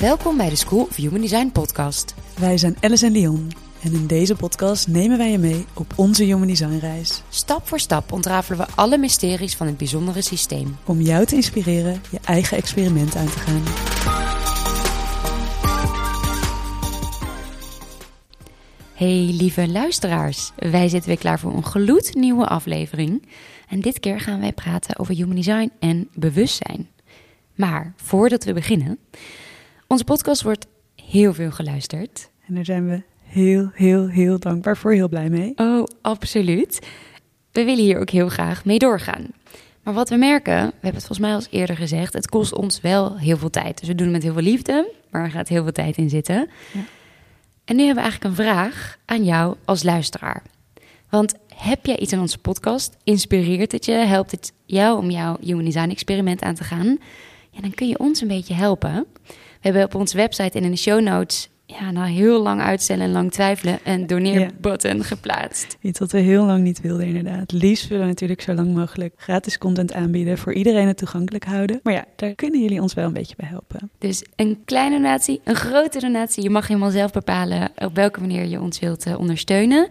Welkom bij de School of Human Design podcast. Wij zijn Alice en Leon en in deze podcast nemen wij je mee op onze Human Design reis. Stap voor stap ontrafelen we alle mysteries van het bijzondere systeem. Om jou te inspireren je eigen experiment aan te gaan. Hey lieve luisteraars, wij zitten weer klaar voor een gloednieuwe aflevering. En dit keer gaan wij praten over Human Design en bewustzijn. Maar voordat we beginnen, onze podcast wordt heel veel geluisterd. En daar zijn we heel, heel, heel dankbaar voor, heel blij mee. Oh, absoluut. We willen hier ook heel graag mee doorgaan. Maar wat we merken, we hebben het volgens mij al eerder gezegd, het kost ons wel heel veel tijd. Dus we doen het met heel veel liefde, maar er gaat heel veel tijd in zitten. Ja. En nu hebben we eigenlijk een vraag aan jou als luisteraar. Want heb jij iets aan onze podcast? Inspireert het je? Helpt het jou om jouw Human Design experiment aan te gaan? Ja, dan kun je ons een beetje helpen. We hebben op onze website en in de show notes, ja, na heel lang uitstellen en lang twijfelen, een doneerbutton geplaatst. Iets wat we heel lang niet wilden, inderdaad. Liefst willen we natuurlijk zo lang mogelijk gratis content aanbieden, voor iedereen het toegankelijk houden. Maar ja, daar kunnen jullie ons wel een beetje bij helpen. Dus een kleine donatie, een grote donatie. Je mag helemaal zelf bepalen op welke manier je ons wilt eh, ondersteunen.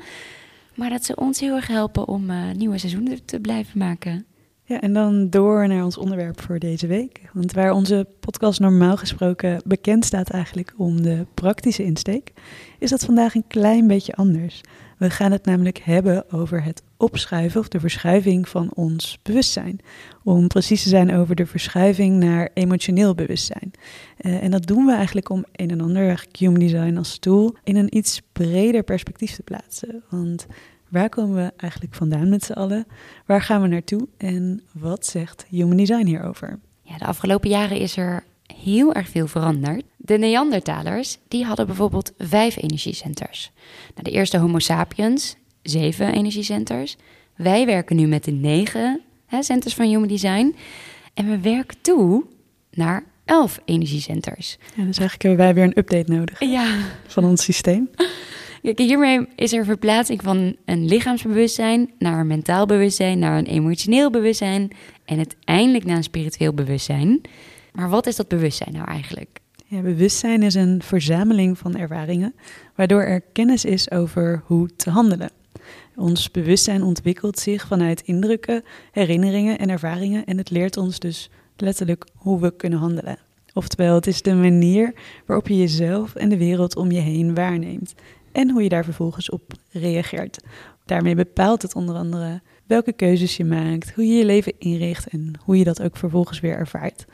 Maar dat zou ons heel erg helpen om uh, nieuwe seizoenen te blijven maken. Ja, en dan door naar ons onderwerp voor deze week. Want waar onze podcast normaal gesproken bekend staat eigenlijk om de praktische insteek, is dat vandaag een klein beetje anders. We gaan het namelijk hebben over het opschuiven of de verschuiving van ons bewustzijn. Om precies te zijn over de verschuiving naar emotioneel bewustzijn. Uh, en dat doen we eigenlijk om een en ander, Human Design als tool, in een iets breder perspectief te plaatsen. Want Waar komen we eigenlijk vandaan met z'n allen? Waar gaan we naartoe? En wat zegt Human Design hierover? Ja, de afgelopen jaren is er heel erg veel veranderd. De Neandertalers die hadden bijvoorbeeld vijf energiecenters. Nou, de eerste Homo sapiens, zeven energiecenters. Wij werken nu met de negen hè, centers van Human Design. En we werken toe naar elf energiecenters. Ja, dus eigenlijk hebben wij weer een update nodig Ja, van ons systeem. Kijk, hiermee is er verplaatsing van een lichaamsbewustzijn naar een mentaal bewustzijn, naar een emotioneel bewustzijn en uiteindelijk naar een spiritueel bewustzijn. Maar wat is dat bewustzijn nou eigenlijk? Bewustzijn is een verzameling van ervaringen, waardoor er kennis is over hoe te handelen. Ons bewustzijn ontwikkelt zich vanuit indrukken, herinneringen en ervaringen en het leert ons dus letterlijk hoe we kunnen handelen. Oftewel, het is de manier waarop je jezelf en de wereld om je heen waarneemt en hoe je daar vervolgens op reageert. Daarmee bepaalt het onder andere welke keuzes je maakt, hoe je je leven inricht en hoe je dat ook vervolgens weer ervaart.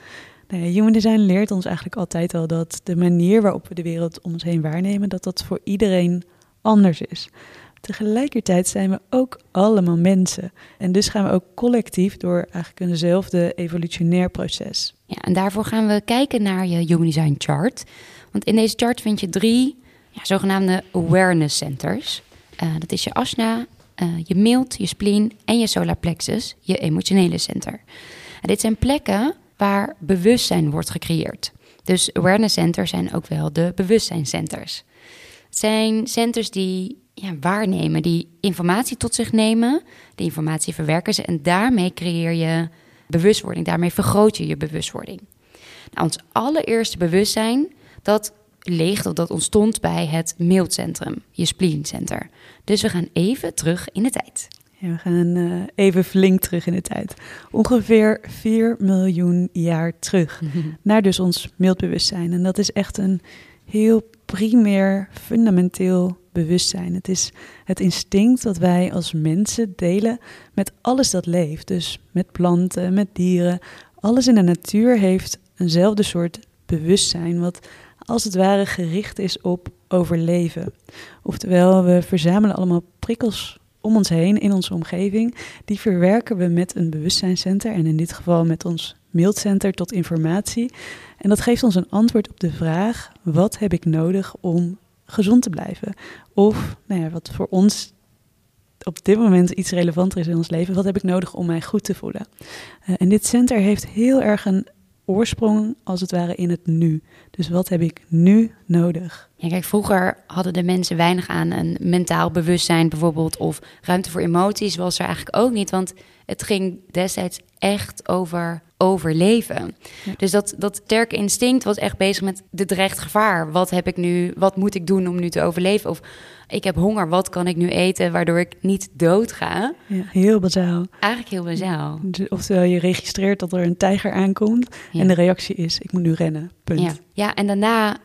Nou human design leert ons eigenlijk altijd al dat de manier waarop we de wereld om ons heen waarnemen, dat dat voor iedereen anders is. Tegelijkertijd zijn we ook allemaal mensen. En dus gaan we ook collectief door eigenlijk eenzelfde evolutionair proces. Ja, en daarvoor gaan we kijken naar je Human Design chart. Want in deze chart vind je drie ja, zogenaamde awareness centers. Uh, dat is je asna, uh, je mild, je spleen en je solar plexus, je emotionele center. En dit zijn plekken waar bewustzijn wordt gecreëerd. Dus awareness centers zijn ook wel de bewustzijncenters. Het zijn centers die ja, waarnemen, die informatie tot zich nemen, die informatie verwerken ze en daarmee creëer je bewustwording, daarmee vergroot je je bewustwording. Nou, ons allereerste bewustzijn, dat leeg dat ontstond bij het mailcentrum, je spleencenter. Dus we gaan even terug in de tijd. Ja, we gaan uh, even flink terug in de tijd. Ongeveer 4 miljoen jaar terug. naar dus ons mildbewustzijn. En dat is echt een heel primair, fundamenteel bewustzijn. Het is het instinct dat wij als mensen delen met alles dat leeft. Dus met planten, met dieren. Alles in de natuur heeft eenzelfde soort bewustzijn, wat als het ware gericht is op overleven. Oftewel, we verzamelen allemaal prikkels om ons heen in onze omgeving. Die verwerken we met een bewustzijnscenter en in dit geval met ons mailcenter tot informatie. En dat geeft ons een antwoord op de vraag: wat heb ik nodig om gezond te blijven? Of, nou ja, wat voor ons op dit moment iets relevanter is in ons leven, wat heb ik nodig om mij goed te voelen? Uh, en dit center heeft heel erg een oorsprong als het ware in het nu. Dus wat heb ik nu nodig? Ja, kijk, vroeger hadden de mensen weinig aan een mentaal bewustzijn bijvoorbeeld of ruimte voor emoties was er eigenlijk ook niet, want het ging destijds echt over overleven. Ja. Dus dat, dat sterke instinct was echt bezig met de dreigt gevaar. Wat heb ik nu, wat moet ik doen om nu te overleven? Of ik heb honger, wat kan ik nu eten waardoor ik niet dood ga? Ja, heel bazaal. Eigenlijk heel bazaal. Dus Oftewel, je registreert dat er een tijger aankomt Ja. en de reactie is, ik moet nu rennen, punt. Ja. ja, en daarna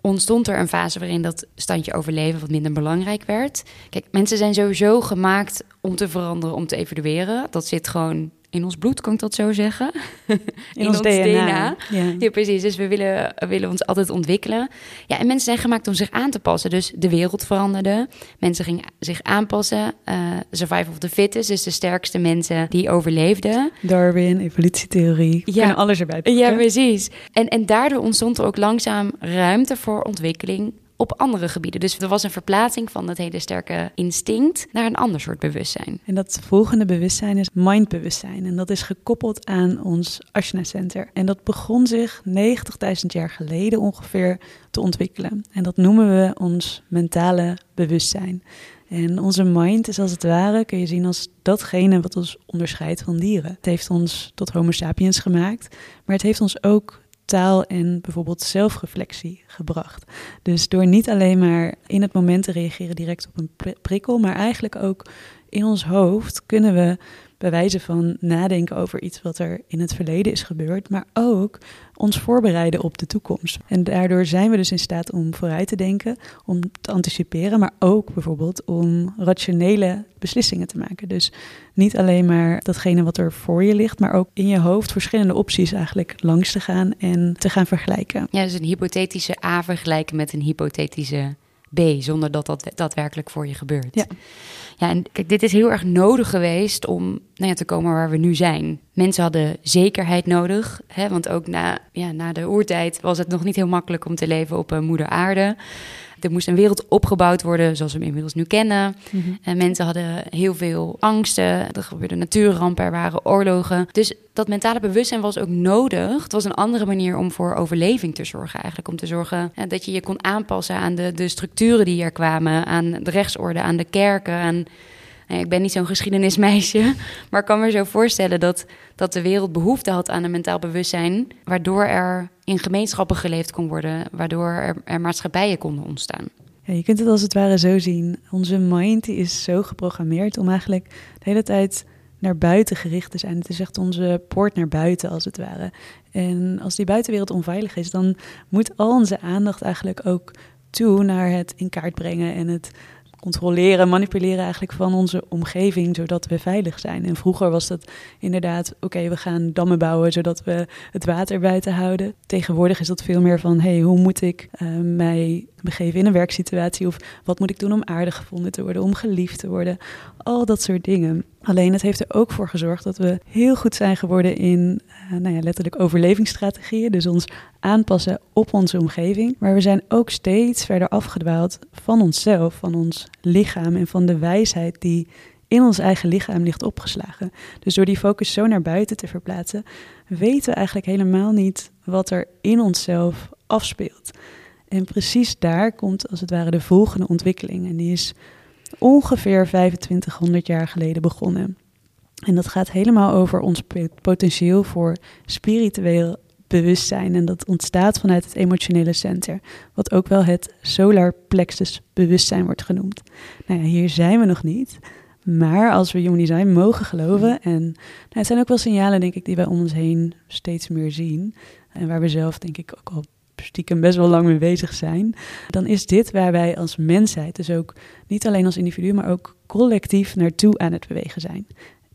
ontstond er een fase waarin dat standje overleven wat minder belangrijk werd. Kijk, mensen zijn sowieso gemaakt om te veranderen, om te evalueren. Dat zit gewoon in ons bloed, kan ik dat zo zeggen? In, ons, DNA. Ja. Ja, precies. Dus we willen, willen ons altijd ontwikkelen. Ja, en mensen zijn gemaakt om zich aan te passen. Dus de wereld veranderde. Mensen gingen zich aanpassen. Eh survival of the fittest, dus de sterkste mensen die overleefden. Darwin, evolutietheorie, Ja. kunnen alles erbij pakken. Ja, precies. En, en daardoor ontstond er ook langzaam ruimte voor ontwikkeling op andere gebieden. Dus er was een verplaatsing van dat hele sterke instinct naar een ander soort bewustzijn. En dat volgende bewustzijn is mindbewustzijn. En dat is gekoppeld aan ons Ashna Center. En dat begon zich 90.000 jaar geleden ongeveer te ontwikkelen. En dat noemen we ons mentale bewustzijn. En onze mind is als het ware, kun je zien als datgene wat ons onderscheidt van dieren. Het heeft ons tot Homo sapiens gemaakt, maar het heeft ons ook taal en bijvoorbeeld zelfreflectie gebracht. Dus door niet alleen maar in het moment te reageren direct op een pri- prikkel, maar eigenlijk ook in ons hoofd kunnen we bij wijze van nadenken over iets wat er in het verleden is gebeurd, maar ook ons voorbereiden op de toekomst. En daardoor zijn we dus in staat om vooruit te denken, om te anticiperen, maar ook bijvoorbeeld om rationele beslissingen te maken. Dus niet alleen maar datgene wat er voor je ligt, maar ook in je hoofd verschillende opties eigenlijk langs te gaan en te gaan vergelijken. Ja, dus een hypothetische A vergelijken met een hypothetische B, zonder dat dat daadwerkelijk voor je gebeurt. Ja. Ja, en kijk, dit is heel erg nodig geweest om nou ja, te komen waar we nu zijn. Mensen hadden zekerheid nodig, hè, want ook na, ja, na de oertijd was het nog niet heel makkelijk om te leven op een moeder aarde. Er moest een wereld opgebouwd worden zoals we hem inmiddels nu kennen. En mensen hadden heel veel angsten. Er gebeurden natuurrampen, er waren oorlogen. Dus dat mentale bewustzijn was ook nodig. Het was een andere manier om voor overleving te zorgen. Eigenlijk om te zorgen dat je je kon aanpassen aan de, de structuren die er kwamen. Aan de rechtsorde, aan de kerken, aan... Nou, ik ben niet zo'n geschiedenismeisje, maar ik kan me zo voorstellen dat, dat de wereld behoefte had aan een mentaal bewustzijn, waardoor er in gemeenschappen geleefd kon worden, waardoor er, maatschappijen konden ontstaan. Je kunt het als het ware zo zien. Onze mind is zo geprogrammeerd om eigenlijk de hele tijd naar buiten gericht te zijn. Het is echt onze poort naar buiten, als het ware. En als die buitenwereld onveilig is, dan moet al onze aandacht eigenlijk ook toe naar het in kaart brengen en het controleren, manipuleren eigenlijk van onze omgeving, zodat we veilig zijn. En vroeger was dat inderdaad, oké, we gaan dammen bouwen, zodat we het water buiten houden. Tegenwoordig is dat veel meer van, hey, hoe moet ik uh, mij begeven in een werksituatie? Of wat moet ik doen om aardig gevonden te worden, om geliefd te worden? Al dat soort dingen. Alleen het heeft er ook voor gezorgd dat we heel goed zijn geworden in, uh, nou ja, letterlijk overlevingsstrategieën. Dus ons aanpassen op onze omgeving. Maar we zijn ook steeds verder afgedwaald van onszelf, van ons lichaam en van de wijsheid die in ons eigen lichaam ligt opgeslagen. Dus door die focus zo naar buiten te verplaatsen, weten we eigenlijk helemaal niet wat er in onszelf afspeelt. En precies daar komt als het ware de volgende ontwikkeling. En die is ongeveer 2500 jaar geleden begonnen. En dat gaat helemaal over ons potentieel voor spiritueel bewustzijn. En dat ontstaat vanuit het emotionele center, wat ook wel het solar plexus bewustzijn wordt genoemd. Nou ja, hier zijn we nog niet. Maar als we human design mogen geloven, en nou, het zijn ook wel signalen, denk ik, die wij om ons heen steeds meer zien. En waar we zelf, denk ik, ook al stiekem best wel lang mee bezig zijn. Dan is dit waar wij als mensheid, dus ook niet alleen als individu, maar ook collectief naartoe aan het bewegen zijn.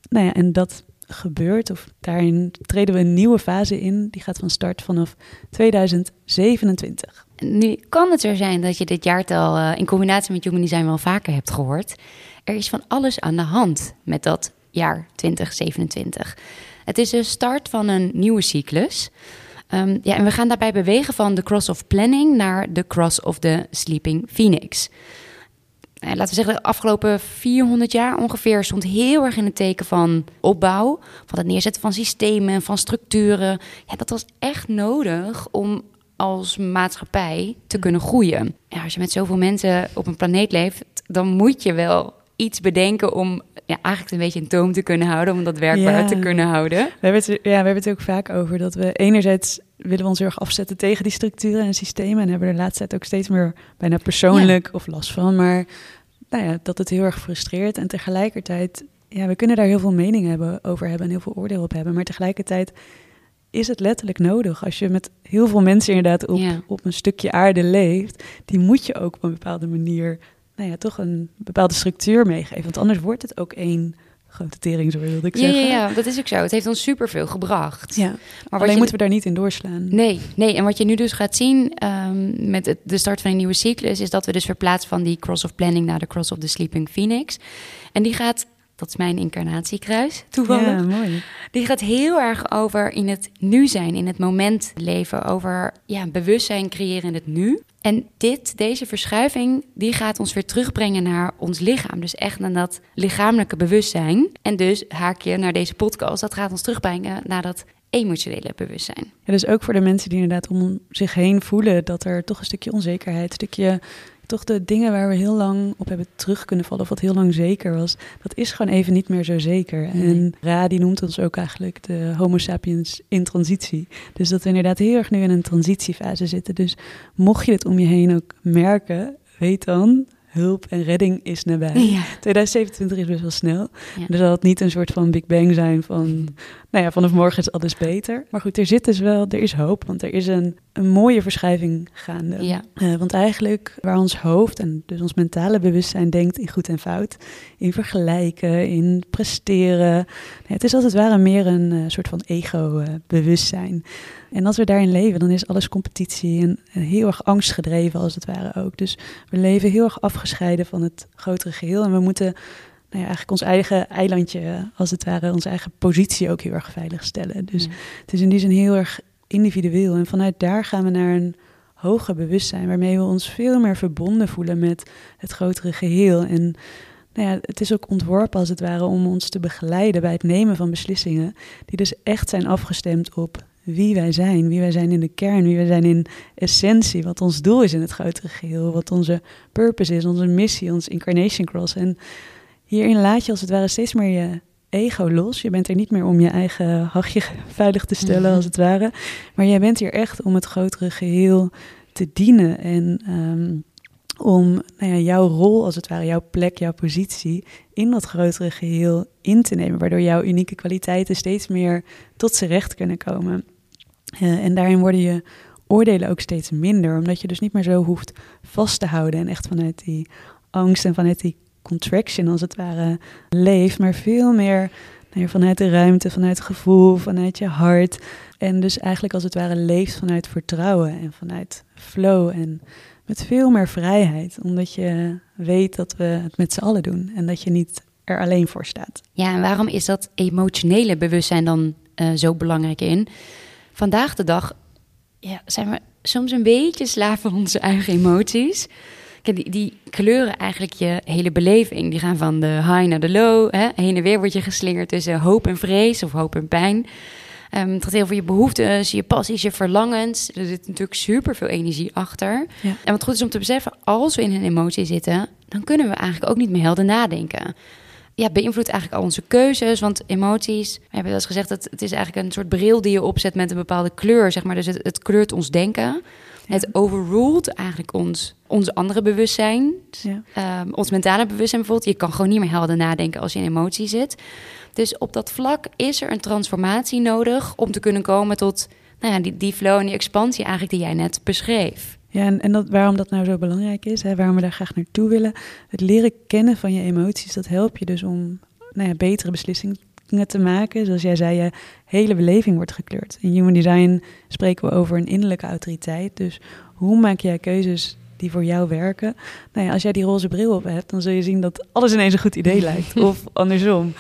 Nou ja, en dat gebeurt, of daarin treden we een nieuwe fase in. Die gaat van start vanaf 2027. Nu kan het zo zijn dat je dit jaartal uh, in combinatie met Human Design wel vaker hebt gehoord. Er is van alles aan de hand met dat jaar 2027. Het is de start van een nieuwe cyclus. Um, ja, en we gaan daarbij bewegen van de cross of planning naar de cross of the sleeping phoenix. Nou, laten we zeggen, de afgelopen 400 jaar ongeveer stond heel erg in het teken van opbouw, van het neerzetten van systemen, van structuren. Ja, dat was echt nodig om als maatschappij te kunnen groeien. Ja, als je met zoveel mensen op een planeet leeft, dan moet je wel iets bedenken om ja, eigenlijk een beetje in toom te kunnen houden, om dat werkbaar Ja. te kunnen houden. We hebben, het, ja, we hebben het ook vaak over dat we enerzijds willen we ons heel erg afzetten tegen die structuren en systemen. En hebben er de laatste tijd ook steeds meer bijna persoonlijk of last van. Maar nou ja, dat het heel erg frustreert. En tegelijkertijd, ja, we kunnen daar heel veel mening hebben, over hebben en heel veel oordeel op hebben. Maar tegelijkertijd is het letterlijk nodig. Als je met heel veel mensen inderdaad op, Ja. op een stukje aarde leeft, die moet je ook op een bepaalde manier, nou ja, toch een bepaalde structuur meegeven. Want anders wordt het ook één grote tering, zo wilde ik Ja, zeggen. ja, ja, dat is ook zo. Het heeft ons superveel gebracht. Ja, maar wat alleen je- moeten we daar niet in doorslaan. Nee, nee, en wat je nu dus gaat zien ehm, met het, de start van een nieuwe cyclus, is dat we dus verplaatsen van die cross of planning naar de cross of the sleeping phoenix. En die gaat, dat is mijn incarnatiekruis, toevallig. Ja, mooi. Die gaat heel erg over in het nu zijn, in het moment leven, over ja, bewustzijn creëren in het nu. En dit, deze verschuiving, die gaat ons weer terugbrengen naar ons lichaam. Dus echt naar dat lichamelijke bewustzijn. En dus haakje naar deze podcast, dat gaat ons terugbrengen naar dat emotionele bewustzijn. Ja, dus ook voor de mensen die inderdaad om zich heen voelen dat er toch een stukje onzekerheid, een stukje toch de dingen waar we heel lang op hebben terug kunnen vallen, of wat heel lang zeker was, dat is gewoon even niet meer zo zeker. Nee. En Ra die noemt ons ook eigenlijk de Homo sapiens in transitie. Dus dat we inderdaad heel erg nu in een transitiefase zitten. Dus mocht je dit om je heen ook merken, weet dan, hulp en redding is nabij. Ja. 2027 is best wel snel. Ja. Dus zal het niet een soort van Big Bang zijn van, nou ja, vanaf morgen is alles beter. Maar goed, er zit dus wel, er is hoop, want er is een, een mooie verschuiving gaande. Ja. Eh, want eigenlijk waar ons hoofd en dus ons mentale bewustzijn denkt in goed en fout, in vergelijken, in presteren. Nee, het is als het ware meer een eh, soort van ego-bewustzijn. En als we daarin leven, dan is alles competitie en, en heel erg angstgedreven als het ware ook. Dus we leven heel erg afgescheiden van het grotere geheel en we moeten nou ja, eigenlijk ons eigen eilandje, eh, als het ware, onze eigen positie ook heel erg veilig stellen. Dus Ja. het is in die zin heel erg individueel. En vanuit daar gaan we naar een hoger bewustzijn, waarmee we ons veel meer verbonden voelen met het grotere geheel. En nou ja, het is ook ontworpen als het ware om ons te begeleiden bij het nemen van beslissingen, die dus echt zijn afgestemd op wie wij zijn, wie wij zijn in de kern, wie wij zijn in essentie, wat ons doel is in het grotere geheel, wat onze purpose is, onze missie, ons incarnation cross. En hierin laat je als het ware steeds meer je ego los. Je bent er niet meer om je eigen hachje veilig te stellen, Mhm. als het ware. Maar jij bent hier echt om het grotere geheel te dienen. En ehm, om nou ja, jouw rol, als het ware, jouw plek, jouw positie in dat grotere geheel in te nemen. Waardoor jouw unieke kwaliteiten steeds meer tot z'n recht kunnen komen. Eh, en daarin worden je oordelen ook steeds minder. Omdat je dus niet meer zo hoeft vast te houden. En echt vanuit die angst en vanuit die contraction als het ware leeft, maar veel meer nou vanuit de ruimte, vanuit het gevoel, vanuit je hart. En dus eigenlijk als het ware leeft vanuit vertrouwen en vanuit flow en met veel meer vrijheid, omdat je weet dat we het met z'n allen doen en dat je niet er alleen voor staat. Ja, en waarom is dat emotionele bewustzijn dan eh, zo belangrijk in? Vandaag de dag ja, zijn we soms een beetje slaaf van onze eigen emoties. Kijk, die, die kleuren eigenlijk je hele beleving. Die gaan van de high naar de low. Hè? Heen en weer word je geslingerd tussen hoop en vrees of hoop en pijn. Ehm, het gaat heel over je behoeftes, je passies, je verlangens. Er zit natuurlijk super veel energie achter. Ja. En wat goed is om te beseffen, als we in een emotie zitten, dan kunnen we eigenlijk ook niet meer helder nadenken. Ja, beïnvloedt eigenlijk al onze keuzes. Want emoties, we hebben wel eens gezegd, dat het is eigenlijk een soort bril die je opzet met een bepaalde kleur, zeg maar. Dus het, het kleurt ons denken. Het overruled eigenlijk ons, ons andere bewustzijn. Ja. Ehm, ons mentale bewustzijn bijvoorbeeld. Je kan gewoon niet meer helder nadenken als je in emotie zit. Dus op dat vlak is er een transformatie nodig om te kunnen komen tot nou ja, die, die flow en die expansie eigenlijk die jij net beschreef. Ja, en, en dat, waarom dat nou zo belangrijk is, hè, waarom we daar graag naartoe willen. Het leren kennen van je emoties, dat helpt je dus om nou ja, betere beslissingen te maken. Zoals jij zei, je hele beleving wordt gekleurd. In Human Design spreken we over een innerlijke autoriteit. Dus hoe maak jij keuzes die voor jou werken? Nou ja, als jij die roze bril op hebt, dan zul je zien dat alles ineens een goed idee lijkt. Of andersom.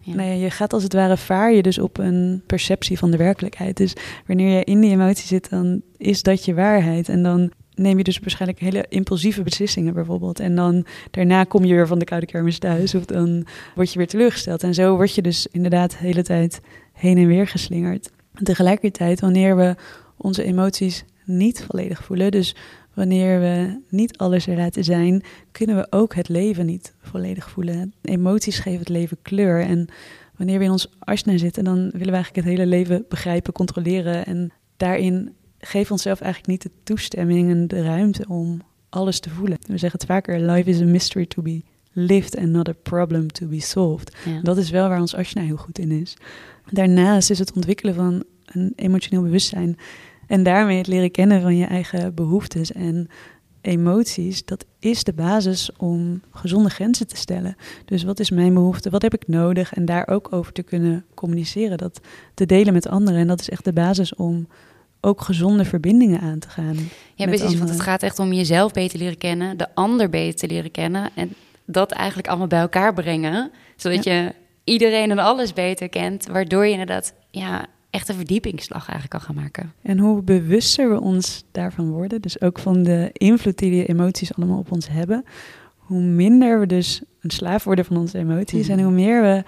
Ja. Nou ja, je gaat als het ware vaar je dus op een perceptie van de werkelijkheid. Dus wanneer je in die emotie zit, dan is dat je waarheid. En dan neem je dus waarschijnlijk hele impulsieve beslissingen bijvoorbeeld. En dan daarna kom je weer van de koude kermis thuis. Of dan word je weer teleurgesteld. En zo word je dus inderdaad de hele tijd heen en weer geslingerd. Tegelijkertijd, wanneer we onze emoties niet volledig voelen, dus wanneer we niet alles er laten zijn, kunnen we ook het leven niet volledig voelen. Emoties geven het leven kleur. En wanneer we in ons asana zitten, dan willen we eigenlijk het hele leven begrijpen, controleren. En daarin geven we onszelf eigenlijk niet de toestemming en de ruimte om alles te voelen. We zeggen het vaker, life is a mystery to be lived and not a problem to be solved. Dat is wel waar ons asana heel goed in is. Daarnaast is het ontwikkelen van een emotioneel bewustzijn en daarmee het leren kennen van je eigen behoeftes en emoties, dat is de basis om gezonde grenzen te stellen. Dus wat is mijn behoefte? Wat heb ik nodig? En daar ook over te kunnen communiceren, dat te delen met anderen. En dat is echt de basis om ook gezonde verbindingen aan te gaan. Ja, precies. Want het gaat echt om jezelf beter leren kennen, de ander beter te leren kennen. En dat eigenlijk allemaal bij elkaar brengen. Zodat je iedereen en alles beter kent. Waardoor je inderdaad ja, echt een verdiepingsslag eigenlijk kan gaan maken. En hoe bewuster we ons daarvan worden, dus ook van de invloed die die emoties allemaal op ons hebben, hoe minder we dus een slaaf worden van onze emoties mhm. en hoe meer we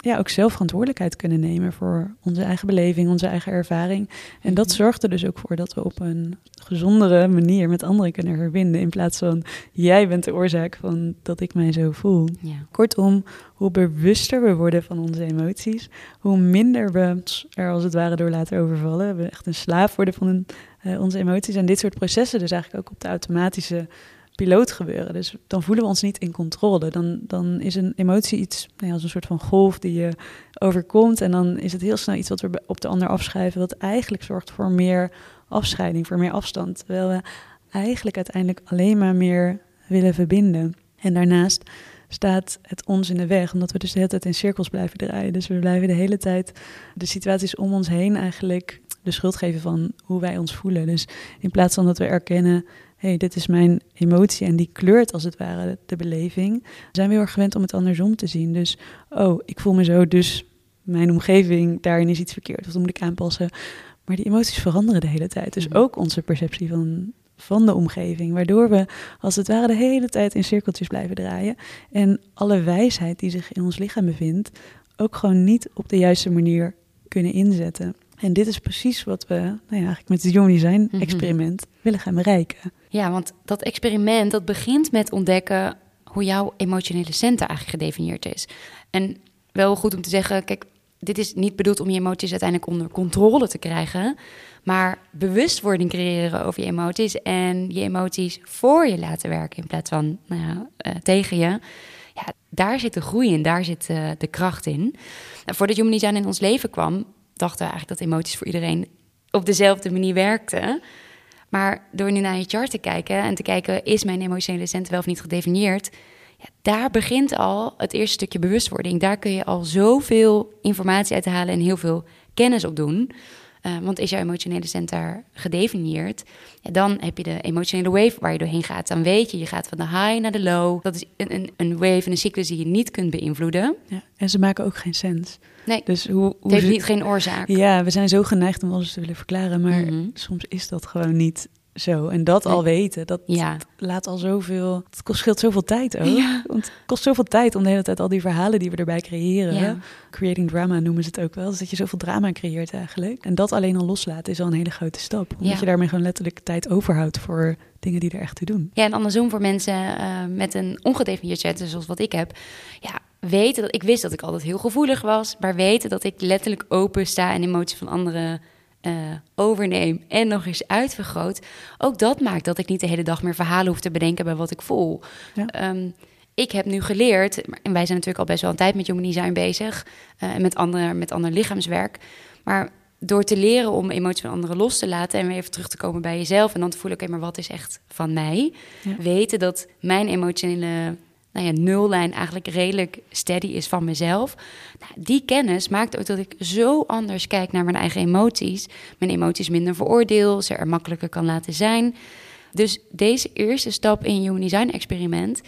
ja, ook zelf verantwoordelijkheid kunnen nemen voor onze eigen beleving, onze eigen ervaring. En dat mhm. zorgt er dus ook voor dat we op een gezondere manier met anderen kunnen verbinden. In plaats van jij bent de oorzaak van dat ik mij zo voel. Ja. Kortom, hoe bewuster we worden van onze emoties, hoe minder we er als het ware door laten overvallen. We echt een slaaf worden van uh, onze emoties. En dit soort processen dus eigenlijk ook op de automatische piloot gebeuren. Dus dan voelen we ons niet in controle. Dan, dan is een emotie iets nou ja, als een soort van golf die je overkomt. En dan is het heel snel iets wat we op de ander afschrijven, wat eigenlijk zorgt voor meer afscheiding, voor meer afstand. Terwijl we eigenlijk uiteindelijk alleen maar meer willen verbinden. En daarnaast staat het ons in de weg, omdat we dus de hele tijd in cirkels blijven draaien. Dus we blijven de hele tijd de situaties om ons heen eigenlijk de schuld geven van hoe wij ons voelen. Dus in plaats van dat we erkennen hey, dit is mijn emotie en die kleurt als het ware de beleving, zijn we heel erg gewend om het andersom te zien. Dus, oh, ik voel me zo, dus mijn omgeving, daarin is iets verkeerd, of dat moet ik aanpassen. Maar die emoties veranderen de hele tijd. Dus mhm. ook onze perceptie van, van de omgeving, waardoor we als het ware de hele tijd in cirkeltjes blijven draaien. En alle wijsheid die zich in ons lichaam bevindt, ook gewoon niet op de juiste manier kunnen inzetten. En dit is precies wat we nou ja, eigenlijk met het Human Design mhm. experiment willen gaan bereiken. Ja, want dat experiment dat begint met ontdekken hoe jouw emotionele center eigenlijk gedefinieerd is. En wel goed om te zeggen, kijk, dit is niet bedoeld om je emoties uiteindelijk onder controle te krijgen, maar bewustwording creëren over je emoties en je emoties voor je laten werken in plaats van nou ja, uh, tegen je. Ja, daar zit de groei in, daar zit uh, de kracht in. En voordat Human Design in ons leven kwam, dachten we eigenlijk dat emoties voor iedereen op dezelfde manier werkten. Maar door nu naar je chart te kijken en te kijken, is mijn emotionele center wel of niet gedefinieerd? Ja, daar begint al het eerste stukje bewustwording. Daar kun je al zoveel informatie uit halen en heel veel kennis op doen. Uh, want is jouw emotionele center gedefinieerd, ja, dan heb je de emotionele wave waar je doorheen gaat. Dan weet je, je gaat van de high naar de low. Dat is een, een, een wave en een cyclus die je niet kunt beïnvloeden. Ja, en ze maken ook geen sens. Nee, dus hoe, hoe het heeft niet, geen oorzaak. Ja, we zijn zo geneigd om alles te willen verklaren, maar mhm. soms is dat gewoon niet zo. En dat al weten, dat, ja. laat al zoveel. Het kost, scheelt zoveel tijd ook. Ja. Want het kost zoveel tijd om de hele tijd al die verhalen die we erbij creëren. Ja. Creating drama noemen ze het ook wel. Dus dat je zoveel drama creëert eigenlijk. En dat alleen al loslaten is al een hele grote stap. Omdat je daarmee gewoon letterlijk tijd overhoudt voor dingen die er echt te doen. Ja, en andersom voor mensen uh, met een ongedefinieerd chat, zoals wat ik heb. Ja, weten dat ik wist dat ik altijd heel gevoelig was, maar weten dat ik letterlijk open sta en emoties van anderen uh, overneem en nog eens uitvergroot. Ook dat maakt dat ik niet de hele dag meer verhalen hoef te bedenken bij wat ik voel. Ja. Um, ik heb nu geleerd, en wij zijn natuurlijk al best wel een tijd met Human Design bezig uh, en met ander, met ander lichaamswerk. Maar door te leren om emoties van anderen los te laten en weer even terug te komen bij jezelf en dan te voelen, oké, maar wat is echt van mij? Weten dat mijn emotionele nou ja, nullijn eigenlijk redelijk steady is van mezelf. Nou, die kennis maakt ook dat ik zo anders kijk naar mijn eigen emoties. Mijn emoties minder veroordeel, ze er makkelijker kan laten zijn. Dus deze eerste stap in je Design experiment,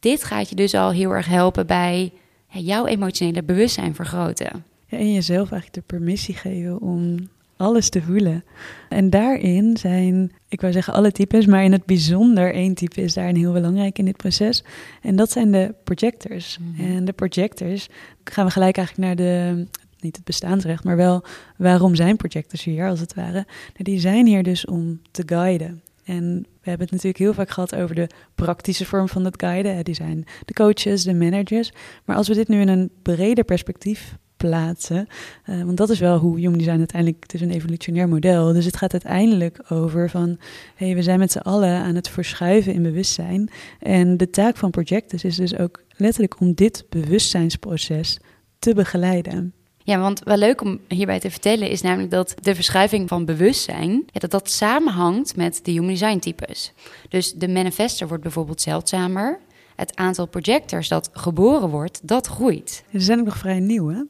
dit gaat je dus al heel erg helpen bij jouw emotionele bewustzijn vergroten. En jezelf eigenlijk de permissie geven om alles te voelen. En daarin zijn, ik wou zeggen alle types, maar in het bijzonder één type is daarin heel belangrijk in dit proces. En dat zijn de projectors. Mhm. En de projectors gaan we gelijk eigenlijk naar de, niet het bestaansrecht, maar wel waarom zijn projectors hier als het ware. Nou, die zijn hier dus om te guiden. En we hebben het natuurlijk heel vaak gehad over de praktische vorm van dat guiden. Die zijn de coaches, de managers. Maar als we dit nu in een breder perspectief plaatsen. Uh, want dat is wel hoe Human Design uiteindelijk, het is een evolutionair model. Dus het gaat uiteindelijk over van, hé, hey, we zijn met z'n allen aan het verschuiven in bewustzijn. En de taak van Projectus is dus ook letterlijk om dit bewustzijnsproces te begeleiden. Ja, want wel leuk om hierbij te vertellen is namelijk dat de verschuiving van bewustzijn, ja, dat dat samenhangt met de human design types. Dus de manifester wordt bijvoorbeeld zeldzamer. Het aantal projectors dat geboren wordt, dat groeit. Ze zijn ook nog vrij nieuw, hè?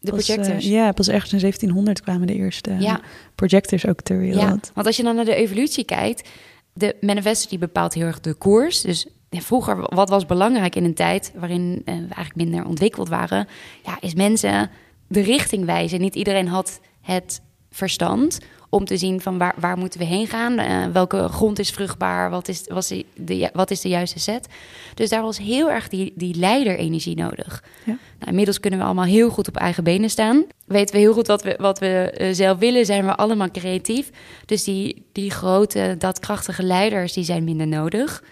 De Pas, projectors. eh, ja, pas ergens in 1700 kwamen de eerste eh, Ja. projectors ook ter wereld. Ja, want als je dan naar de evolutie kijkt, de manifester die bepaalt heel erg de koers. Dus vroeger, wat was belangrijk in een tijd waarin eh, we eigenlijk minder ontwikkeld waren, ja, is mensen de richting wijzen. Niet iedereen had het verstand om te zien van waar, waar moeten we heen gaan, eh, welke grond is vruchtbaar, wat is, was de, wat is de juiste set. Dus daar was heel erg die, die leiderenergie nodig. Ja. Nou, inmiddels kunnen we allemaal heel goed op eigen benen staan. Weten we heel goed wat we, wat we eh, zelf willen, zijn we allemaal creatief. Dus die, die grote, dat krachtige leiders, die zijn minder nodig.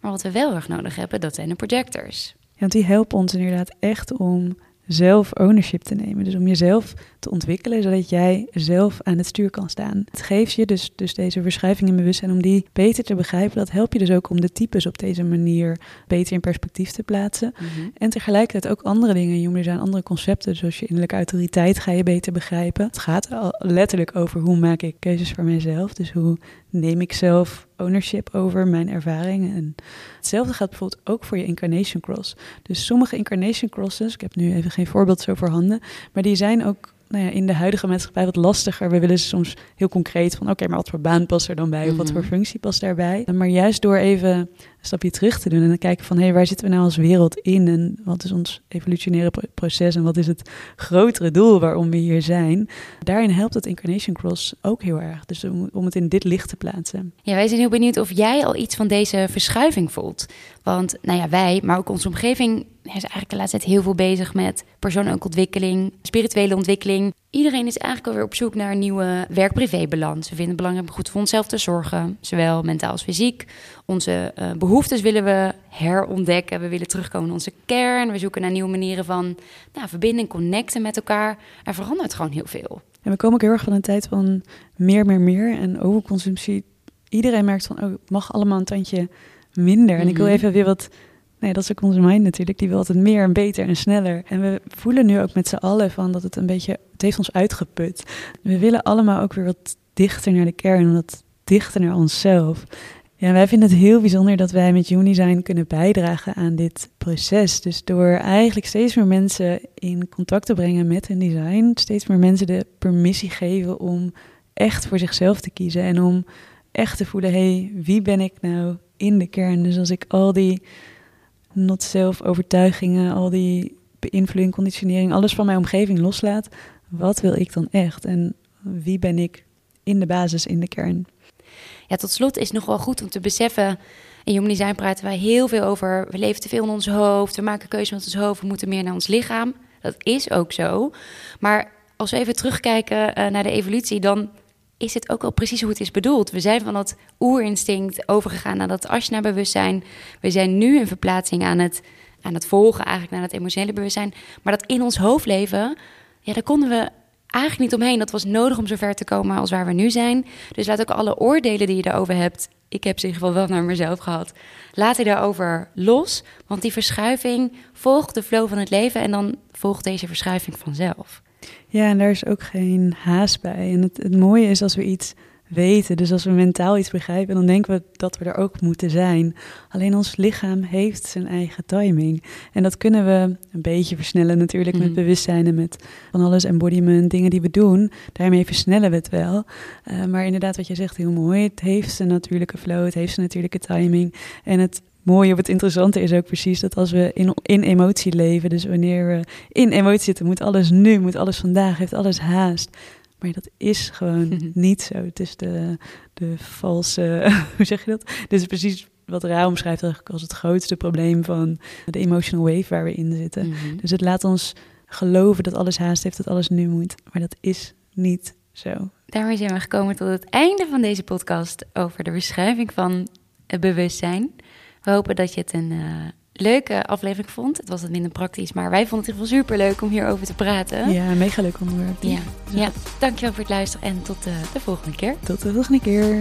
Maar wat we wel erg nodig hebben, dat zijn de projectors. Ja, want die helpen ons inderdaad echt om zelf ownership te nemen. Dus om jezelf te ontwikkelen, zodat jij zelf aan het stuur kan staan. Het geeft je dus, dus deze verschuiving in bewustzijn, om die beter te begrijpen. Dat helpt je dus ook om de types op deze manier beter in perspectief te plaatsen. En tegelijkertijd ook andere dingen. Jongen, er zijn andere concepten, zoals je innerlijke autoriteit ga je beter begrijpen. Het gaat al letterlijk over hoe maak ik keuzes voor mijzelf. Dus hoe neem ik zelf ownership over mijn ervaringen. En hetzelfde gaat bijvoorbeeld ook voor je incarnation cross. Dus sommige incarnation crosses, ik heb nu even geen voorbeeld zo voorhanden, maar die zijn ook nou ja, in de huidige maatschappij wat lastiger. We willen soms heel concreet van oké, maar wat voor baan past er dan bij? Of wat Mhm. voor functie past daarbij? Maar juist door even een stapje terug te doen en dan kijken van hé, hey, waar zitten we nou als wereld in? En wat is ons evolutionaire pro- proces? En wat is het grotere doel waarom we hier zijn? Daarin helpt het Incarnation Cross ook heel erg. Dus om, om het in dit licht te plaatsen. Ja, wij zijn heel benieuwd of jij al iets van deze verschuiving voelt. Want nou ja, wij, maar ook onze omgeving, is eigenlijk de laatste tijd heel veel bezig met persoonlijke ontwikkeling, spirituele ontwikkeling. Iedereen is eigenlijk alweer op zoek naar een nieuwe werk-privé-balans. We vinden het belangrijk om goed voor onszelf te zorgen, zowel mentaal als fysiek. Onze eh, behoeftes willen we herontdekken. We willen terugkomen naar onze kern. We zoeken naar nieuwe manieren van nou, verbinding, connecten met elkaar. Er verandert gewoon heel veel. En we komen ook heel erg van een tijd van meer, meer, meer en overconsumptie. Iedereen merkt van, oh, het mag allemaal een tandje minder. En ik wil Mhm. even weer wat... Nee, dat is ook onze mind natuurlijk. Die wil altijd meer en beter en sneller. En we voelen nu ook met z'n allen van dat het een beetje... Het heeft ons uitgeput. We willen allemaal ook weer wat dichter naar de kern. Wat dichter naar onszelf. Ja, wij vinden het heel bijzonder dat wij met Unisign kunnen bijdragen aan dit proces. Dus door eigenlijk steeds meer mensen in contact te brengen met hun design, steeds meer mensen de permissie geven om echt voor zichzelf te kiezen en om echt te voelen, hé, hey, wie ben ik nou in de kern? Dus als ik al die not-self overtuigingen, al die beïnvloeding, conditionering, alles van mijn omgeving loslaat, wat wil ik dan echt? En wie ben ik in de basis, in de kern? Ja, tot slot is het nog wel goed om te beseffen. In Human Design praten wij heel veel over. We leven te veel in ons hoofd. We maken keuzes met ons hoofd. We moeten meer naar ons lichaam. Dat is ook zo. Maar als we even terugkijken eh, naar de evolutie, dan is het ook wel precies hoe het is bedoeld. We zijn van dat oerinstinct overgegaan naar dat Ashna-bewustzijn. We zijn nu een verplaatsing aan het, aan het volgen, eigenlijk naar het emotionele bewustzijn. Maar dat in ons hoofd leven, ja, daar konden we eigenlijk niet omheen. Dat was nodig om zover te komen als waar we nu zijn. Dus laat ook alle oordelen die je daarover hebt. Ik heb ze in ieder geval wel naar mezelf gehad. Laat die daarover los. Want die verschuiving volgt de flow van het leven. En dan volgt deze verschuiving vanzelf. Ja, en daar is ook geen haast bij. En het, het mooie is als we iets weten, dus als we mentaal iets begrijpen, dan denken we dat we er ook moeten zijn. Alleen ons lichaam heeft zijn eigen timing. En dat kunnen we een beetje versnellen natuurlijk met Mhm. bewustzijn en met van alles embodiment, dingen die we doen. Daarmee versnellen we het wel. Uh, maar inderdaad, wat je zegt, heel mooi. Het heeft zijn natuurlijke flow, het heeft zijn natuurlijke timing. En het mooie of het interessante is ook precies dat als we in, in emotie leven, dus wanneer we in emotie zitten, moet alles nu, moet alles vandaag, heeft alles haast. Maar dat is gewoon niet zo. Het is de, de valse, hoe zeg je dat? Dit is precies wat Ra omschrijft eigenlijk als het grootste probleem van de emotional wave waar we in zitten. Mhm. Dus het laat ons geloven dat alles haast heeft, dat alles nu moet. Maar dat is niet zo. daarmee zijn we gekomen tot het einde van deze podcast over de beschrijving van het bewustzijn. We hopen dat je het een uh, leuke aflevering vond. Het was wat minder praktisch, maar wij vonden het in ieder geval super leuk om hierover te praten. Ja, mega leuk onderwerp. Ja, ja. dankjewel voor het luisteren en tot de, de volgende keer. Tot de volgende keer.